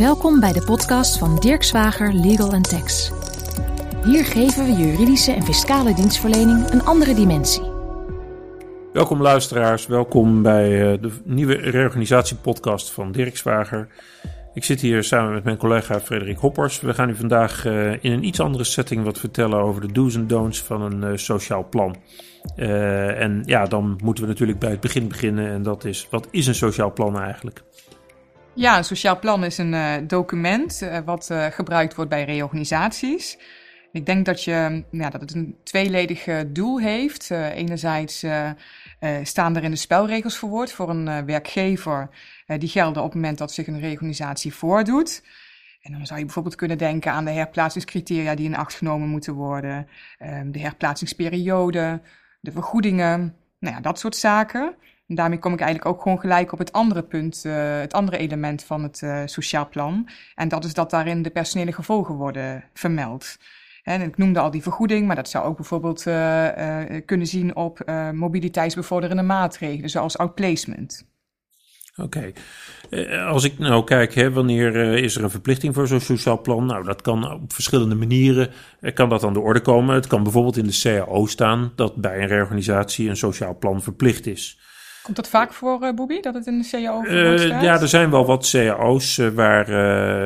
Welkom bij de podcast van Dirk Zwager Legal Tax. Hier geven we juridische en fiscale dienstverlening een andere dimensie. Welkom luisteraars, welkom bij eh, de nieuwe reorganisatiepodcast van Dirk Zwager. Ik zit hier samen met mijn collega Frederik Hoppers. We gaan u vandaag uh, in een iets andere setting wat vertellen over de do's en don'ts van een uh, sociaal plan. En ja, dan moeten we natuurlijk bij het begin beginnen en dat is, wat is een sociaal plan eigenlijk? Ja, een sociaal plan is een document wat gebruikt wordt bij reorganisaties. Ik denk dat, je, ja, dat het een tweeledig doel heeft. enerzijds staan er in de spelregels verwoord voor een werkgever eh, die gelden op het moment dat zich een reorganisatie voordoet. En dan zou je bijvoorbeeld kunnen denken aan de herplaatsingscriteria die in acht genomen moeten worden, ehm, de herplaatsingsperiode, de vergoedingen, nou ja, dat soort zaken. Daarmee kom ik eigenlijk ook gewoon gelijk op het andere punt, uh, het andere element van het uh, sociaal plan. En dat is dat daarin de personele gevolgen worden vermeld. En ik noemde al die vergoeding, maar dat zou ook bijvoorbeeld uh, kunnen zien op mobiliteitsbevorderende maatregelen, zoals outplacement. Oké. Eh, als ik nou kijk, hè, wanneer is er een verplichting voor zo'n sociaal plan? Nou, dat kan op verschillende manieren. Kan dat aan de orde komen? Het kan bijvoorbeeld in de CAO staan dat bij een reorganisatie een sociaal plan verplicht is. Komt dat vaak voor, uh, Bobby, dat het in de CAO staat? Ja, er zijn wel wat CAO's waar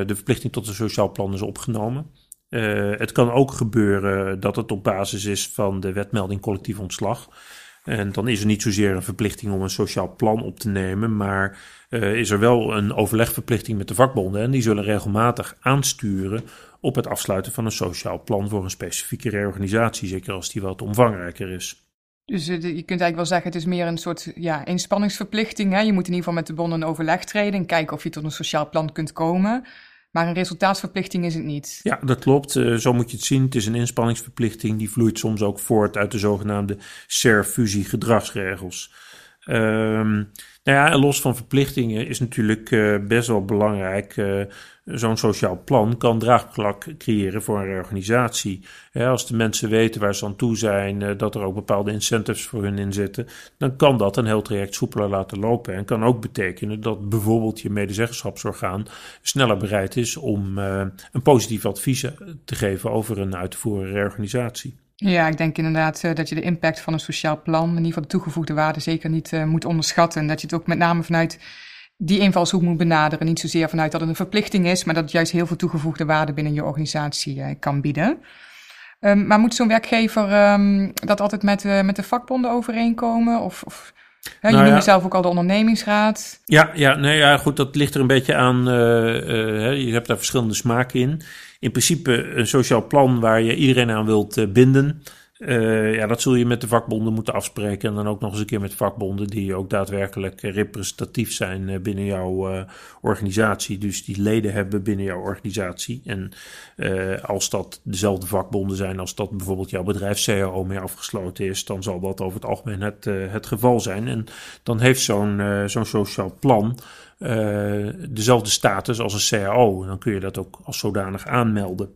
de verplichting tot een sociaal plan is opgenomen. het kan ook gebeuren dat het op basis is van de wetmelding collectief ontslag. En dan is er niet zozeer een verplichting om een sociaal plan op te nemen, maar uh, is er wel een overlegverplichting met de vakbonden. En die zullen regelmatig aansturen op het afsluiten van een sociaal plan voor een specifieke reorganisatie, zeker als die wat omvangrijker is. Dus uh, je kunt eigenlijk wel zeggen, het is meer een soort ja, inspanningsverplichting. Hè? Je moet in ieder geval met de bonden in overleg treden en kijken of je tot een sociaal plan kunt komen. Maar een resultaatsverplichting is het niet. Ja, dat klopt. Uh, zo moet je het zien. Het is een inspanningsverplichting. Die vloeit soms ook voort uit de zogenaamde SER-fusie-gedragsregels. Um, nou ja, los van verplichtingen is natuurlijk uh, best wel belangrijk. Uh, Zo'n sociaal plan kan draagvlak creëren voor een organisatie. Als de mensen weten waar ze aan toe zijn, uh, dat er ook bepaalde incentives voor hun in zitten, dan kan dat een heel traject soepeler laten lopen. En kan ook betekenen dat bijvoorbeeld je medezeggenschapsorgaan sneller bereid is om een positief advies te geven over een uit te voeren reorganisatie. Ja, ik denk inderdaad uh, dat je de impact van een sociaal plan, in ieder geval de toegevoegde waarde, zeker niet uh, moet onderschatten. En dat je het ook met name vanuit die invalshoek moet benaderen. Niet zozeer vanuit dat het een verplichting is, maar dat het juist heel veel toegevoegde waarde binnen je organisatie uh, kan bieden. Um, maar moet zo'n werkgever um, dat altijd met, met de vakbonden overeenkomen? Of, of je nou noemde ja. zelf ook al de ondernemingsraad. Ja, ja, nee, ja, goed, dat ligt er een beetje aan. je hebt daar verschillende smaken in in principe een sociaal plan waar je iedereen aan wilt uh, binden. Uh, ja, dat zul je met de vakbonden moeten afspreken. En dan ook nog eens een keer met vakbonden die ook daadwerkelijk representatief zijn uh, binnen jouw organisatie. Dus die leden hebben binnen jouw organisatie. En als dat dezelfde vakbonden zijn als dat bijvoorbeeld jouw bedrijf CAO mee afgesloten is, dan zal dat over het algemeen het, het geval zijn. En dan heeft zo'n zo'n sociaal plan dezelfde status als een CAO. En dan kun je dat ook als zodanig aanmelden.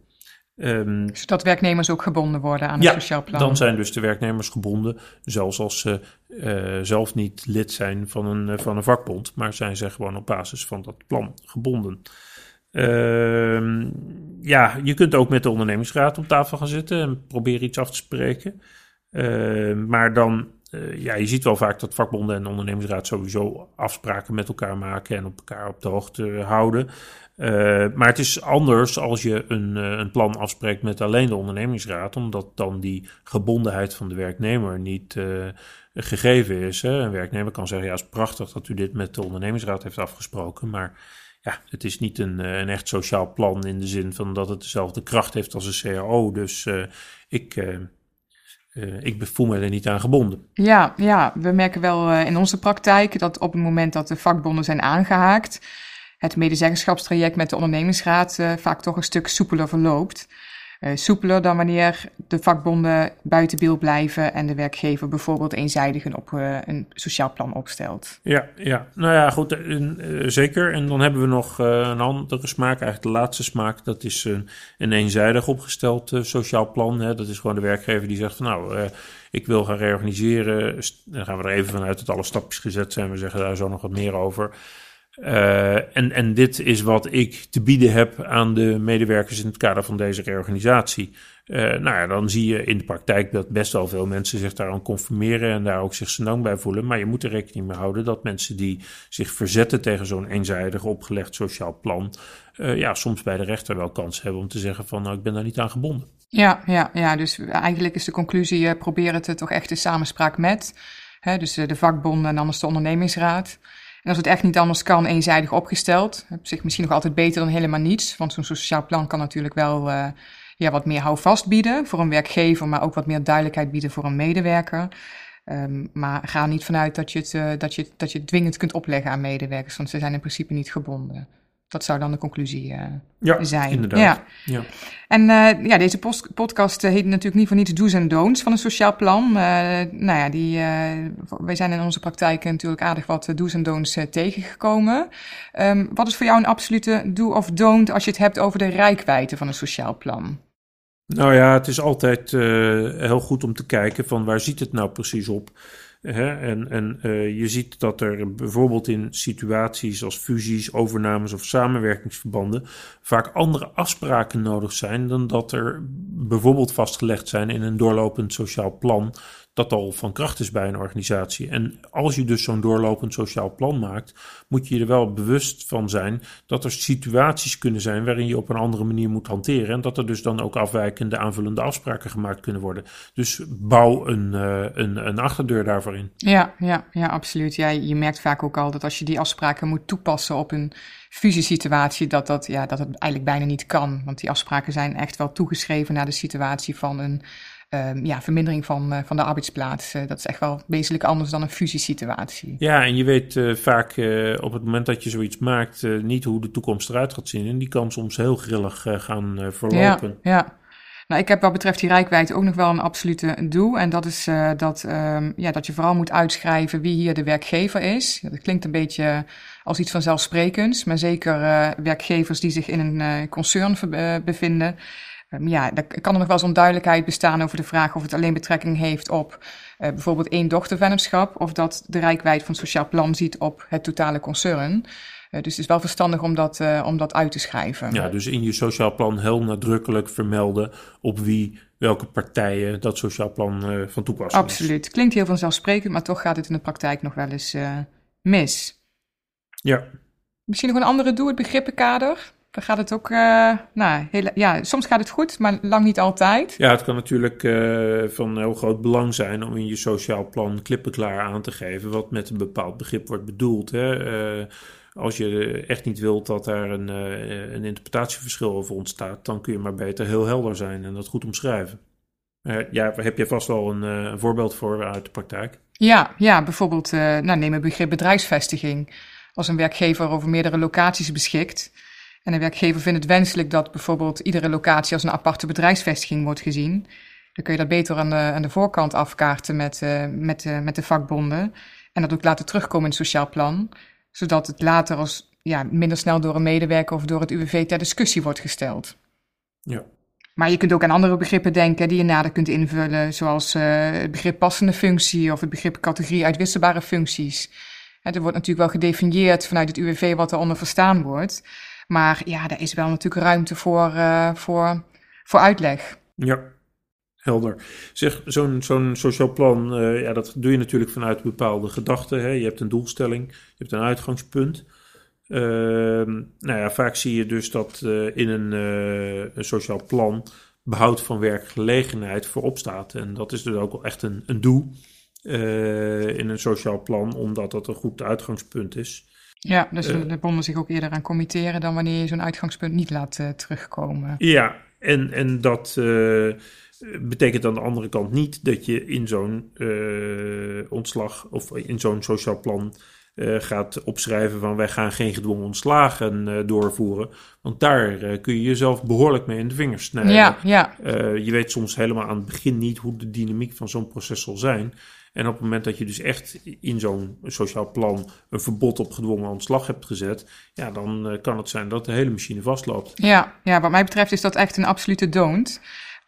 Um, Zodat werknemers ook gebonden worden aan ja, het sociaal plan. Dan zijn dus de werknemers gebonden, zelfs als ze uh, zelf niet lid zijn van een, uh, van een vakbond, maar zijn ze gewoon op basis van dat plan gebonden. Uh, ja, je kunt ook met de ondernemingsraad op tafel gaan zitten en proberen iets af te spreken. Ehm, maar dan uh, ja, je ziet wel vaak dat vakbonden en de ondernemingsraad sowieso afspraken met elkaar maken en op elkaar op de hoogte houden. Uh, maar het is anders als je een, uh, een plan afspreekt met alleen de ondernemingsraad, omdat dan die gebondenheid van de werknemer niet gegeven is. Hè. Een werknemer kan zeggen, ja, het is prachtig dat u dit met de ondernemingsraad heeft afgesproken, maar ja, het is niet een, een echt sociaal plan in de zin van dat het dezelfde kracht heeft als een CAO. Dus ik ik voel me er niet aan gebonden. Ja, ja we merken wel in onze praktijk dat op het moment dat de vakbonden zijn aangehaakt, het medezeggenschapstraject met de ondernemingsraad uh, vaak toch een stuk soepeler verloopt uh, soepeler dan wanneer de vakbonden buiten beeld blijven en de werkgever bijvoorbeeld eenzijdig een, op, uh, een sociaal plan opstelt. Ja, ja, nou ja, goed, zeker. En dan hebben we nog een andere smaak, eigenlijk de laatste smaak. Dat is een, een eenzijdig opgesteld sociaal plan. Hè. Dat is gewoon de werkgever die zegt van nou, ik wil gaan reorganiseren. Dan gaan we er even vanuit dat alle stapjes gezet zijn. We zeggen daar zo nog wat meer over. Uh, en, en dit is wat ik te bieden heb aan de medewerkers in het kader van deze reorganisatie. Uh, nou ja, dan zie je in de praktijk dat best wel veel mensen zich daaraan conformeren en daar ook zich senang bij voelen. Maar je moet er rekening mee houden dat mensen die zich verzetten tegen zo'n eenzijdig opgelegd sociaal plan, uh, ja, soms bij de rechter wel kans hebben om te zeggen van nou, ik ben daar niet aan gebonden. Ja, ja, ja, dus eigenlijk is de conclusie, probeer het toch echt in samenspraak met. Hè, dus de vakbonden en anders de ondernemingsraad. Als het echt niet anders kan, eenzijdig opgesteld. Op zich misschien nog altijd beter dan helemaal niets. Want zo'n sociaal plan kan natuurlijk wel uh, ja, wat meer houvast bieden voor een werkgever, maar ook wat meer duidelijkheid bieden voor een medewerker. Um, maar ga niet vanuit dat je, het, uh, dat, je, dat je het dwingend kunt opleggen aan medewerkers, want ze zijn in principe niet gebonden. Dat zou dan de conclusie uh, ja, zijn. Inderdaad. Ja, ja. En uh, ja, deze podcast heet natuurlijk niet voor niets do's en don'ts van een sociaal plan. Uh, nou ja, die, wij zijn in onze praktijk natuurlijk aardig wat do's en don'ts tegengekomen. Um, wat is voor jou een absolute do of don't als je het hebt over de rijkwijde van een sociaal plan? Nou ja, het is altijd heel goed om te kijken van waar ziet het nou precies op. En, en uh, je ziet dat er bijvoorbeeld in situaties als fusies, overnames of samenwerkingsverbanden vaak andere afspraken nodig zijn dan dat er bijvoorbeeld vastgelegd zijn in een doorlopend sociaal plan dat al van kracht is bij een organisatie. En als je dus zo'n doorlopend sociaal plan maakt, moet je er wel bewust van zijn dat er situaties kunnen zijn waarin je op een andere manier moet hanteren. En dat er dus dan ook afwijkende aanvullende afspraken gemaakt kunnen worden. Dus bouw een, uh, een, een achterdeur daarvoor in. Ja, ja, ja absoluut. Ja, je merkt vaak ook al dat als je die afspraken moet toepassen op een fusiesituatie, dat, dat, ja, dat het eigenlijk bijna niet kan. Want die afspraken zijn echt wel toegeschreven naar de situatie van een um, ja, vermindering van, uh, van de arbeidsplaats. Uh, dat is echt wel wezenlijk anders dan een fusiesituatie. Ja, en je weet uh, vaak op het moment dat je zoiets maakt niet hoe de toekomst eruit gaat zien. En die kan soms heel grillig gaan verlopen. Ja, ja. Nou, ik heb wat betreft die rijkwijde ook nog wel een absolute doel. En dat is dat, um, ja, dat je vooral moet uitschrijven wie hier de werkgever is. Dat klinkt een beetje als iets vanzelfsprekends. Maar zeker werkgevers die zich in een concern bevinden Um, ja, er kan er nog wel eens onduidelijkheid bestaan over de vraag of het alleen betrekking heeft op uh, bijvoorbeeld één dochtervennootschap of dat de rijkwijd van het sociaal plan ziet op het totale concern. Uh, dus het is wel verstandig om dat, uh, om dat uit te schrijven. Ja, dus in je sociaal plan heel nadrukkelijk vermelden op wie, welke partijen dat sociaal plan van toepassing is. Absoluut. Klinkt heel vanzelfsprekend, maar toch gaat het in de praktijk nog wel eens mis. Ja. Misschien nog een andere doel, het begrippenkader. Dan gaat het ook, uh, nou, ja, soms gaat het goed, maar lang niet altijd. Ja, het kan natuurlijk uh, van heel groot belang zijn om in je sociaal plan klippenklaar aan te geven wat met een bepaald begrip wordt bedoeld. Hè. Uh, als je echt niet wilt dat daar een, een interpretatieverschil over ontstaat, dan kun je maar beter heel helder zijn en dat goed omschrijven. ja, heb je vast wel een, een, voorbeeld voor uit de praktijk? Ja, ja bijvoorbeeld, nou, neem het begrip bedrijfsvestiging. Als een werkgever over meerdere locaties beschikt, en de werkgever vindt het wenselijk dat bijvoorbeeld iedere locatie als een aparte bedrijfsvestiging wordt gezien. Dan kun je dat beter aan de, aan de voorkant afkaarten met, uh, met, uh, met de vakbonden. En dat ook laten terugkomen in het sociaal plan. Zodat het later als ja, minder snel door een medewerker of door het UWV ter discussie wordt gesteld. Ja. Maar je kunt ook aan andere begrippen denken die je nader kunt invullen, zoals uh, het begrip passende functie of het begrip categorie uitwisselbare functies. er wordt natuurlijk wel gedefinieerd vanuit het UWV wat er onder verstaan wordt. Maar ja, daar is wel natuurlijk ruimte voor, uh, voor, voor uitleg. Ja, helder. Zeg, zo'n zo'n sociaal plan, uh, ja, dat doe je natuurlijk vanuit bepaalde gedachten. Hè? Je hebt een doelstelling, je hebt een uitgangspunt. Uh, nou ja, vaak zie je dus dat uh, in een, een, sociaal plan behoud van werkgelegenheid voorop staat. En dat is dus ook wel echt een, een doel in een sociaal plan, omdat dat een goed uitgangspunt is. Ja, dus uh, de bonden zich ook eerder aan committeren dan wanneer je zo'n uitgangspunt niet laat uh, terugkomen. Ja, en, en dat uh, betekent aan de andere kant niet dat je in zo'n ontslag of in zo'n sociaal plan gaat opschrijven van wij gaan geen gedwongen ontslagen doorvoeren. Want daar kun je jezelf behoorlijk mee in de vingers snijden. Ja, ja. je weet soms helemaal aan het begin niet hoe de dynamiek van zo'n proces zal zijn. En op het moment dat je dus echt in zo'n sociaal plan een verbod op gedwongen ontslag hebt gezet, ja, dan uh, kan het zijn dat de hele machine vastloopt. Ja, ja, wat mij betreft is dat echt een absolute don't.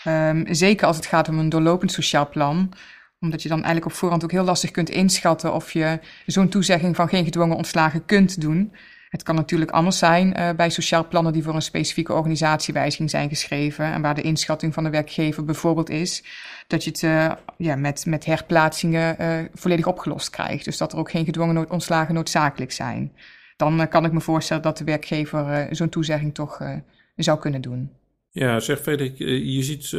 Um, zeker als het gaat om een doorlopend sociaal plan omdat je dan eigenlijk op voorhand ook heel lastig kunt inschatten of je zo'n toezegging van geen gedwongen ontslagen kunt doen. Het kan natuurlijk anders zijn uh, bij sociaal plannen die voor een specifieke organisatiewijziging zijn geschreven en waar de inschatting van de werkgever bijvoorbeeld is dat je het uh, ja, met, met herplaatsingen uh, volledig opgelost krijgt. Dus dat er ook geen gedwongen nood ontslagen noodzakelijk zijn. Dan kan ik me voorstellen dat de werkgever zo'n toezegging toch zou kunnen doen. Ja, zeg Frederik, je ziet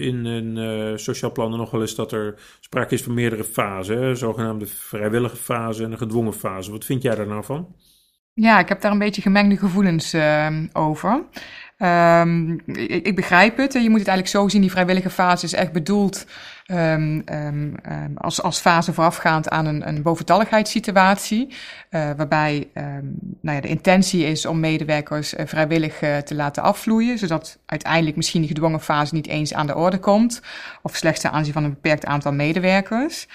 in een sociaal plan nog wel eens dat er sprake is van meerdere fasen. Zogenaamde vrijwillige fase en een gedwongen fase. Wat vind jij daar nou van? Ja, ik heb daar een beetje gemengde gevoelens uh, over. Um, ik, ik, begrijp het. Je moet het eigenlijk zo zien. Die vrijwillige fase is echt bedoeld um, um, als, als fase voorafgaand aan een, een boventalligheidssituatie. Uh, waarbij nou ja, de intentie is om medewerkers uh, vrijwillig uh, te laten afvloeien. Zodat uiteindelijk misschien die gedwongen fase niet eens aan de orde komt. Of slechts ten aanzien van een beperkt aantal medewerkers.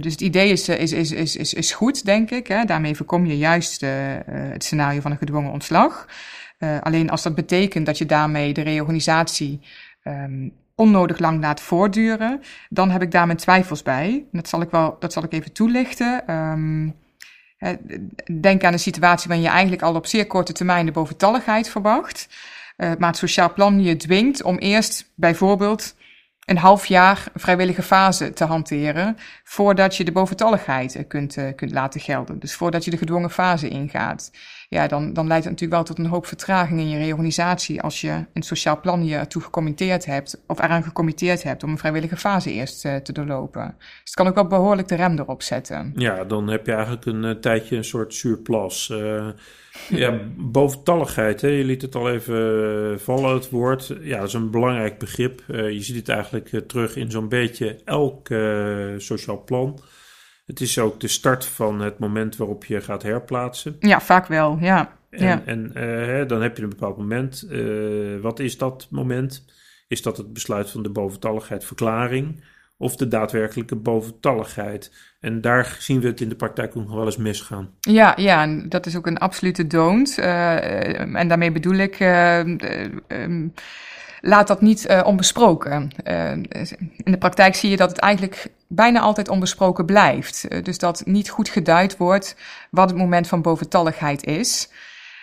Dus het idee is, is, is, is, is, is goed, denk ik. Hè. Daarmee voorkom je juist uh, het scenario van een gedwongen ontslag. Alleen als dat betekent dat je daarmee de reorganisatie um, onnodig lang laat voortduren, dan heb ik daar mijn twijfels bij. Dat zal ik, wel, dat zal ik even toelichten. Um, denk aan een situatie waarin je eigenlijk al op zeer korte termijn de boventalligheid verwacht. Maar het sociaal plan je dwingt om eerst bijvoorbeeld een half jaar vrijwillige fase te hanteren voordat je de boventalligheid kunt, uh, kunt laten gelden. Dus voordat je de gedwongen fase ingaat. Ja, dan, dan leidt het natuurlijk wel tot een hoop vertraging in je reorganisatie als je een sociaal plan je ertoe gecommitteerd hebt of eraan gecommitteerd hebt om een vrijwillige fase eerst uh, te doorlopen. Dus het kan ook wel behoorlijk de rem erop zetten. Ja, dan heb je eigenlijk een tijdje een soort surplus. Ja, boventalligheid, hè? je liet het al even eh, vallen, het woord. Ja, dat is een belangrijk begrip. Uh, je ziet het eigenlijk uh, terug in zo'n beetje elk sociaal plan. Het is ook de start van het moment waarop je gaat herplaatsen. Ja, vaak wel, ja. En, ja. en hè, dan heb je een bepaald moment. wat is dat moment? Is dat het besluit van de boventalligheidverklaring? Of de daadwerkelijke boventalligheid. En daar zien we het in de praktijk ook nog wel eens misgaan. Ja, ja dat is ook een absolute don't. Uh, en daarmee bedoel ik, uh, um, laat dat niet onbesproken. in de praktijk zie je dat het eigenlijk bijna altijd onbesproken blijft. dus dat niet goed geduid wordt wat het moment van boventalligheid is.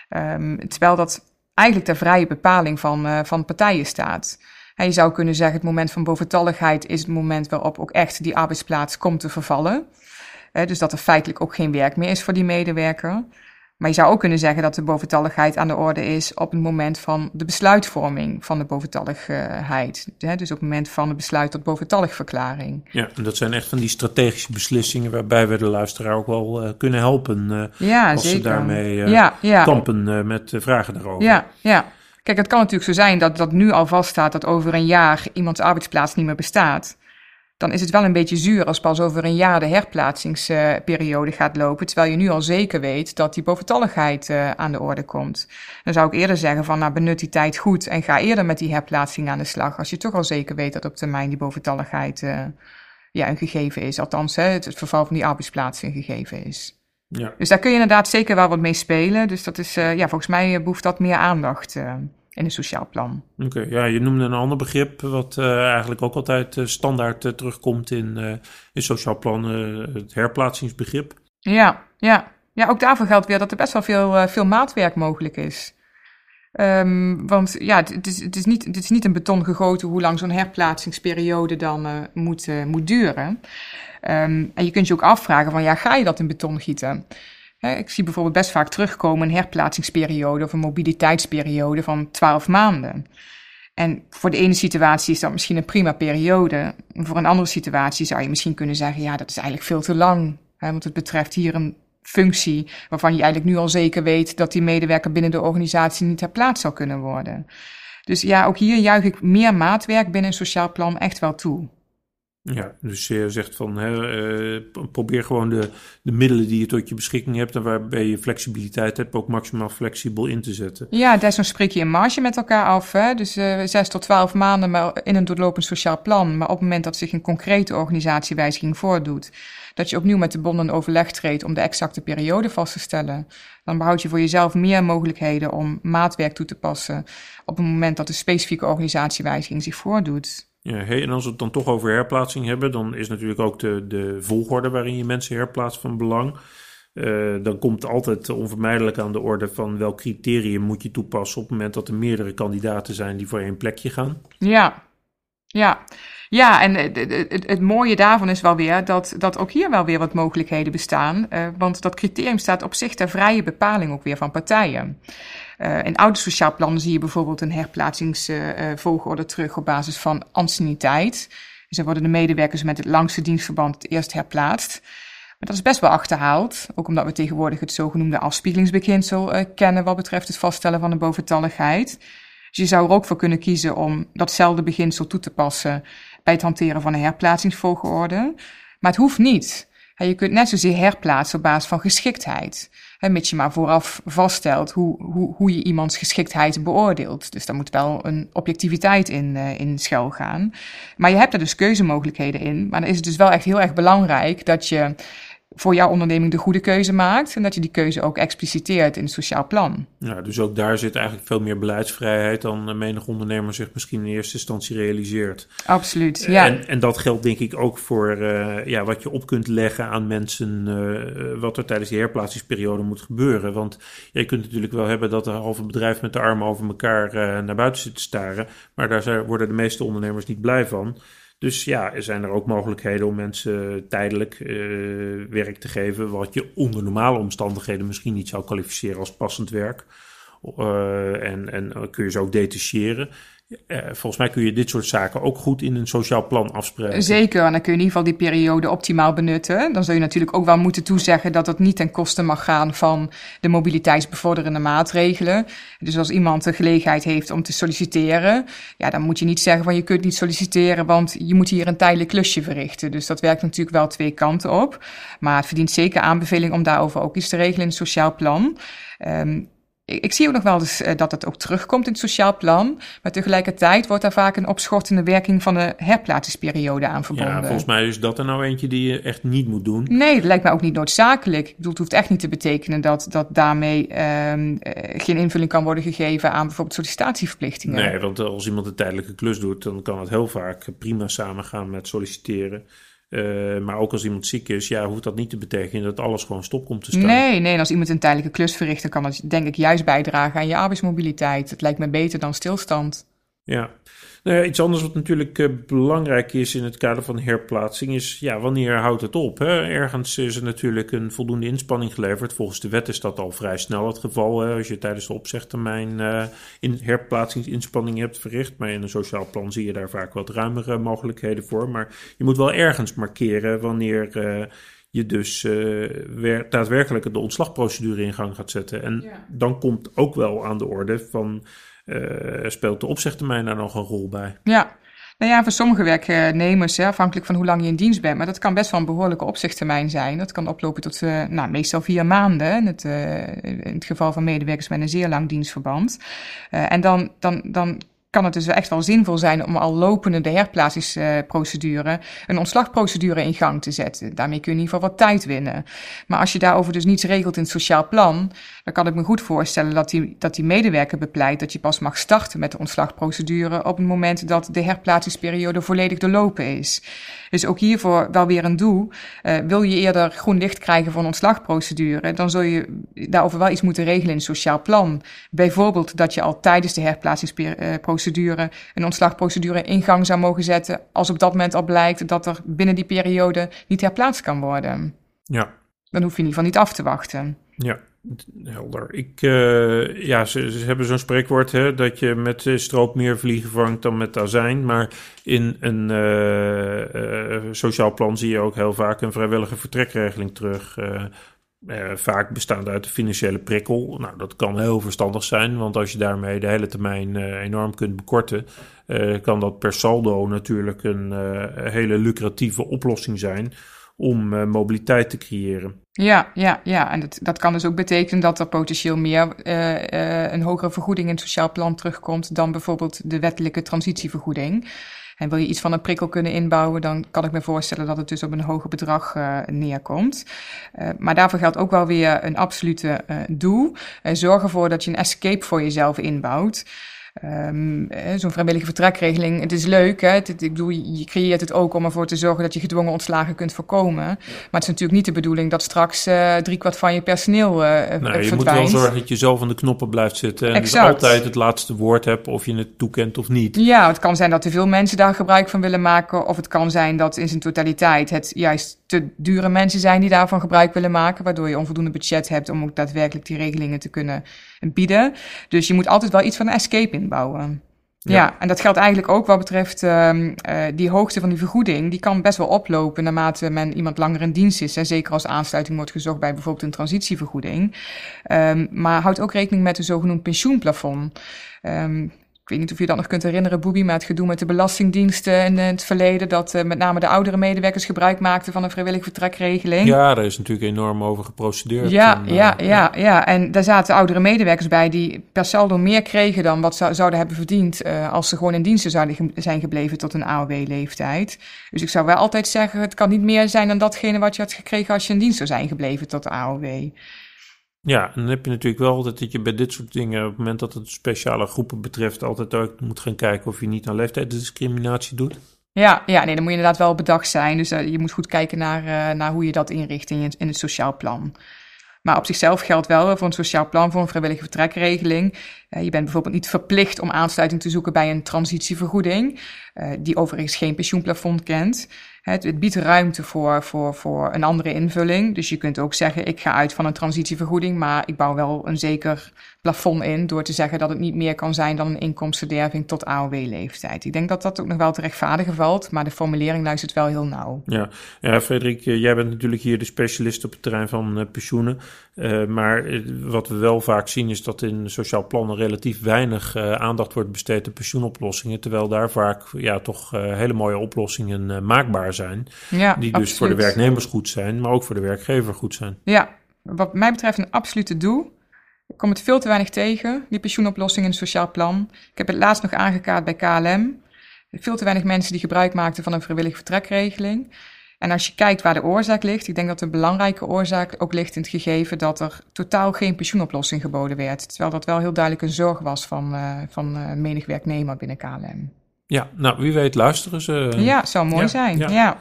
Um, terwijl dat eigenlijk ter vrije bepaling van, van partijen staat. En je zou kunnen zeggen, het moment van boventalligheid is het moment waarop ook echt die arbeidsplaats komt te vervallen. dus dat er feitelijk ook geen werk meer is voor die medewerker. Maar je zou ook kunnen zeggen dat de boventalligheid aan de orde is op het moment van de besluitvorming van de boventalligheid. dus op het moment van het besluit tot boventalligverklaring. Ja, en dat zijn echt van die strategische beslissingen waarbij we de luisteraar ook wel uh, kunnen helpen. Uh, ja, als zeker. ze daarmee uh, ja, ja. kampen met vragen daarover. Ja, ja. Kijk, het kan natuurlijk zo zijn dat dat nu al vaststaat dat over een jaar iemands arbeidsplaats niet meer bestaat. Dan is het wel een beetje zuur als pas over een jaar de herplaatsingsperiode gaat lopen, terwijl je nu al zeker weet dat die boventalligheid uh, aan de orde komt. Dan zou ik eerder zeggen van, nou benut die tijd goed en ga eerder met die herplaatsing aan de slag, als je toch al zeker weet dat op termijn die boventalligheid uh, ja, een gegeven is. Althans, het verval van die arbeidsplaats een gegeven is. Ja. Dus daar kun je inderdaad zeker wel wat mee spelen. Dus dat is, uh, ja, volgens mij behoeft dat meer aandacht uh, in een sociaal plan. Oké, ja, je noemde een ander begrip wat uh, eigenlijk ook altijd standaard terugkomt in, in sociaal plan, het herplaatsingsbegrip. Ja, ja. ja, ook daarvoor geldt weer dat er best wel veel, veel maatwerk mogelijk is. Um, want ja, het is, het, is niet, het is niet een beton gegoten hoe lang zo'n herplaatsingsperiode dan moet, moet duren. Um, en je kunt je ook afvragen van, ja, ga je dat in beton gieten? ik zie bijvoorbeeld best vaak terugkomen een herplaatsingsperiode of een mobiliteitsperiode van 12 maanden. En voor de ene situatie is dat misschien een prima periode. Voor een andere situatie zou je misschien kunnen zeggen, ja, dat is eigenlijk veel te lang. Hè, want het betreft hier een functie waarvan je eigenlijk nu al zeker weet dat die medewerker binnen de organisatie niet herplaatst zal kunnen worden. Dus ja, ook hier juich ik meer maatwerk binnen een sociaal plan echt wel toe. Ja, dus je zegt van hè, uh, probeer gewoon de, de middelen die je tot je beschikking hebt en waarbij je flexibiliteit hebt, ook maximaal flexibel in te zetten. Ja, desnoods spreek je een marge met elkaar af. Hè? Dus uh, zes tot twaalf maanden maar in een doorlopend sociaal plan. Maar op het moment dat zich een concrete organisatiewijziging voordoet, dat je opnieuw met de bonden overleg treedt om de exacte periode vast te stellen. Dan behoud je voor jezelf meer mogelijkheden om maatwerk toe te passen op het moment dat de specifieke organisatiewijziging zich voordoet. Ja, hey, en als we het dan toch over herplaatsing hebben, dan is natuurlijk ook de, de volgorde waarin je mensen herplaatst van belang. Uh, dan komt altijd onvermijdelijk aan de orde van welk criterium moet je toepassen op het moment dat er meerdere kandidaten zijn die voor één plekje gaan. Ja, ja. Ja, en het, het, het, mooie daarvan is wel weer dat, dat ook hier wel weer wat mogelijkheden bestaan. Uh, want dat criterium staat op zich ter vrije bepaling ook weer van partijen. Uh, in oude sociaal plannen zie je bijvoorbeeld een herplaatsingsvolgorde terug op basis van anciëniteit. Dus dan worden de medewerkers met het langste dienstverband het eerst herplaatst. Maar dat is best wel achterhaald, ook omdat we tegenwoordig het zogenoemde afspiegelingsbeginsel kennen wat betreft het vaststellen van de boventalligheid. Dus je zou er ook voor kunnen kiezen om datzelfde beginsel toe te passen bij het hanteren van een herplaatsingsvolgorde. Maar het hoeft niet. Je kunt net zozeer herplaatsen op basis van geschiktheid. Mits je maar vooraf vaststelt hoe, hoe, hoe je iemands geschiktheid beoordeelt. Dus daar moet wel een objectiviteit in, uh, in schuil gaan. Maar je hebt er dus keuzemogelijkheden in. Maar dan is het dus wel echt heel erg belangrijk dat je voor jouw onderneming de goede keuze maakt en dat je die keuze ook expliciteert in het sociaal plan. Ja, dus ook daar zit eigenlijk veel meer beleidsvrijheid dan menig ondernemer zich misschien in eerste instantie realiseert. Absoluut, ja. En, en dat geldt denk ik ook voor uh, ja, wat je op kunt leggen aan mensen, uh, wat er tijdens die herplaatsingsperiode moet gebeuren. Want je kunt natuurlijk wel hebben dat een halve bedrijf met de armen over elkaar uh, naar buiten zit te staren, maar daar worden de meeste ondernemers niet blij van. Dus ja, er zijn er ook mogelijkheden om mensen tijdelijk uh, werk te geven, wat je onder normale omstandigheden misschien niet zou kwalificeren als passend werk. Uh, en, en kun je ze ook detacheren. Uh, volgens mij kun je dit soort zaken ook goed in een sociaal plan afspreken. Zeker, en dan kun je in ieder geval die periode optimaal benutten. Dan zul je natuurlijk ook wel moeten toezeggen dat het niet ten koste mag gaan van de mobiliteitsbevorderende maatregelen. Dus als iemand de gelegenheid heeft om te solliciteren, ja, dan moet je niet zeggen van je kunt niet solliciteren, want je moet hier een tijdelijk klusje verrichten. Dus dat werkt natuurlijk wel twee kanten op. Maar het verdient zeker aanbeveling om daarover ook iets te regelen in het sociaal plan. Um, ik zie ook nog wel eens uh, dat het ook terugkomt in het sociaal plan. Maar tegelijkertijd wordt daar vaak een opschortende werking van de herplaatsingsperiode aan verbonden. Ja, volgens mij is dat er nou eentje die je echt niet moet doen. Nee, dat lijkt mij ook niet noodzakelijk. Ik bedoel, het hoeft echt niet te betekenen dat, dat daarmee um, geen invulling kan worden gegeven aan bijvoorbeeld sollicitatieverplichtingen. Nee, want als iemand een tijdelijke klus doet, dan kan het heel vaak prima samengaan met solliciteren. Uh, maar ook als iemand ziek is, ja, hoeft dat niet te betekenen dat alles gewoon stop komt te staan. Nee, nee. En als iemand een tijdelijke klus verricht, dan kan dat denk ik juist bijdragen aan je arbeidsmobiliteit. Het lijkt me beter dan stilstand. Ja. Nou ja, iets anders wat natuurlijk uh, belangrijk is in het kader van herplaatsing is, ja, wanneer houdt het op? Hè? Ergens is er natuurlijk een voldoende inspanning geleverd. Volgens de wet is dat al vrij snel het geval. Hè? Als je tijdens de opzegtermijn uh, in herplaatsingsinspanning hebt verricht. Maar in een sociaal plan zie je daar vaak wat ruimere mogelijkheden voor. Maar je moet wel ergens markeren wanneer uh, je dus uh, daadwerkelijk de ontslagprocedure in gang gaat zetten. En ja. dan komt ook wel aan de orde van speelt de opzegtermijn daar nog een rol bij? Ja, nou ja, voor sommige werknemers, hè, afhankelijk van hoe lang je in dienst bent, maar dat kan best wel een behoorlijke opzichttermijn zijn. Dat kan oplopen tot uh, nou, meestal vier maanden, in het, uh, in het geval van medewerkers met een zeer lang dienstverband. Uh, en dan, dan, dan kan het dus echt wel zinvol zijn om al lopende de herplaatsingsprocedure een ontslagprocedure in gang te zetten. Daarmee kun je in ieder geval wat tijd winnen. Maar als je daarover dus niets regelt in het sociaal plan, dan kan ik me goed voorstellen dat die, dat die medewerker bepleit dat je pas mag starten met de ontslagprocedure op het moment dat de herplaatsingsperiode volledig doorlopen is. Dus ook hiervoor wel weer een doel. Uh, wil je eerder groen licht krijgen voor een ontslagprocedure, dan zul je daarover wel iets moeten regelen in het sociaal plan. Bijvoorbeeld dat je al tijdens de herplaatsingsprocedure een ontslagprocedure in gang zou mogen zetten, als op dat moment al blijkt dat er binnen die periode niet herplaatst kan worden. Ja. Dan hoef je in ieder geval niet af te wachten. Ja. Helder. Ik, uh, ja, ze, ze, hebben zo'n spreekwoord hè, dat je met stroop meer vliegen vangt dan met azijn. Maar in een uh, uh, sociaal plan zie je ook heel vaak een vrijwillige vertrekregeling terug. Vaak bestaande uit de financiële prikkel. Nou, dat kan heel verstandig zijn, want als je daarmee de hele termijn enorm kunt bekorten, kan dat per saldo natuurlijk een hele lucratieve oplossing zijn om mobiliteit te creëren. Ja, ja, ja. En dat, dat kan dus ook betekenen dat er potentieel meer een hogere vergoeding in het sociaal plan terugkomt dan bijvoorbeeld de wettelijke transitievergoeding. En wil je iets van een prikkel kunnen inbouwen, dan kan ik me voorstellen dat het dus op een hoger bedrag uh, neerkomt. Uh, maar daarvoor geldt ook wel weer een absolute uh, doel. zorg ervoor dat je een escape voor jezelf inbouwt. Um, Zo'n vrijwillige vertrekregeling, het is leuk. Hè? ik bedoel, je creëert het ook om ervoor te zorgen dat je gedwongen ontslagen kunt voorkomen. Maar het is natuurlijk niet de bedoeling dat straks uh, driekwart van je personeel uh, verdwijnt. Je moet wel zorgen dat je zelf aan de knoppen blijft zitten. En dus altijd het laatste woord hebt of je het toekent of niet. Ja, het kan zijn dat te veel mensen daar gebruik van willen maken. Of het kan zijn dat in zijn totaliteit het juist te dure mensen zijn die daarvan gebruik willen maken. Waardoor je onvoldoende budget hebt om ook daadwerkelijk die regelingen te kunnen bieden. Dus je moet altijd wel iets van een escape inbouwen. Ja. en dat geldt eigenlijk ook wat betreft uh, die hoogte van die vergoeding. Die kan best wel oplopen naarmate men iemand langer in dienst is. En zeker als aansluiting wordt gezocht bij bijvoorbeeld een transitievergoeding. Um, maar houd ook rekening met een zogenoemd pensioenplafond. Um, ik weet niet of je dat nog kunt herinneren, Boebi, maar het gedoe met de belastingdiensten in het verleden, dat uh, met name de oudere medewerkers gebruik maakten van een vrijwillige vertrekregeling. Ja, daar is natuurlijk enorm over geprocedeerd. Ja, en, uh, ja, ja, ja, En daar zaten oudere medewerkers bij die per saldo meer kregen dan wat ze zouden hebben verdiend uh, als ze gewoon in diensten zouden ge zijn gebleven tot een AOW-leeftijd. Dus ik zou wel altijd zeggen, het kan niet meer zijn dan datgene wat je had gekregen als je in dienst zou zijn gebleven tot de AOW. Ja, en dan heb je natuurlijk wel altijd dat je bij dit soort dingen, op het moment dat het speciale groepen betreft, altijd ook moet gaan kijken of je niet aan leeftijdsdiscriminatie doet. Ja, ja, nee, dan moet je inderdaad wel bedacht zijn. Dus uh, je moet goed kijken naar, uh, naar hoe je dat inricht in, in het sociaal plan. Maar op zichzelf geldt wel voor een sociaal plan, voor een vrijwillige vertrekregeling. Uh, je bent bijvoorbeeld niet verplicht om aansluiting te zoeken bij een transitievergoeding, die overigens geen pensioenplafond kent. Het, biedt ruimte voor, voor, voor een andere invulling. Dus je kunt ook zeggen, ik ga uit van een transitievergoeding, maar ik bouw wel een zeker plafond in door te zeggen dat het niet meer kan zijn dan een inkomstenderving tot AOW-leeftijd. Ik denk dat dat ook nog wel te rechtvaardigen valt, maar de formulering luistert wel heel nauw. Ja, ja Frederik, eh, jij bent natuurlijk hier de specialist op het terrein van pensioenen. Maar wat we wel vaak zien is dat in sociaal plannen relatief weinig uh, aandacht wordt besteed aan pensioenoplossingen, terwijl daar vaak ja, toch hele mooie oplossingen maakbaar zijn. Ja, die dus absoluut. voor de werknemers goed zijn, maar ook voor de werkgever goed zijn. Ja, wat mij betreft een absolute doel. Ik kom het veel te weinig tegen, die pensioenoplossing in het sociaal plan. Ik heb het laatst nog aangekaart bij KLM. Veel te weinig mensen die gebruik maakten van een vrijwillige vertrekregeling. En als je kijkt waar de oorzaak ligt, ik denk dat een belangrijke oorzaak ook ligt in het gegeven dat er totaal geen pensioenoplossing geboden werd. Terwijl dat wel heel duidelijk een zorg was van, uh, van uh, menig werknemer binnen KLM. Ja, nou wie weet luisteren ze. Ja, zou mooi ja, zijn. Ja. ja.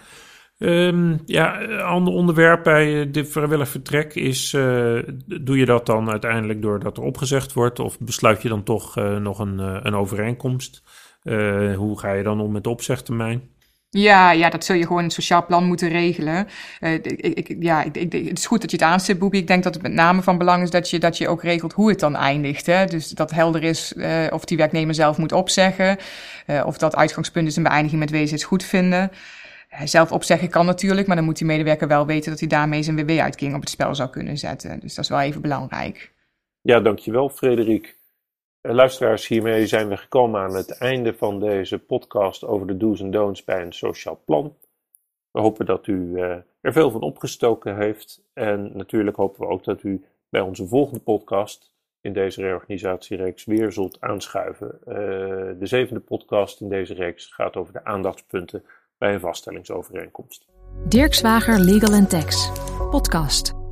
Um, ja, een ander onderwerp bij eh, dit vrijwillig vertrek is: uh, doe je dat dan uiteindelijk doordat er opgezegd wordt, of besluit je dan toch uh, nog een, een overeenkomst? hoe ga je dan om met de opzegtermijn? Ja, ja, dat zul je gewoon in sociaal plan moeten regelen. ik, ik, ja, ik, het is goed dat je het aanstipt, Boebie. Ik denk dat het met name van belang is dat je, dat je ook regelt hoe het dan eindigt. Hè? Dus dat helder is of die werknemer zelf moet opzeggen, of dat uitgangspunt is een beëindiging met WZ's goed vinden. Zelf opzeggen kan natuurlijk, maar dan moet die medewerker wel weten dat hij daarmee zijn WW-uitkering op het spel zou kunnen zetten. Dus dat is wel even belangrijk. Ja, dankjewel Frederik. Eh, luisteraars, hiermee zijn we gekomen aan het einde van deze podcast over de do's en don'ts bij een sociaal plan. We hopen dat u uh, er veel van opgestoken heeft. En natuurlijk hopen we ook dat u bij onze volgende podcast in deze reorganisatiereeks weer zult aanschuiven. Uh, de zevende podcast in deze reeks gaat over de aandachtspunten bij een vaststellingsovereenkomst. Dirk Zwager Legal Tax, podcast.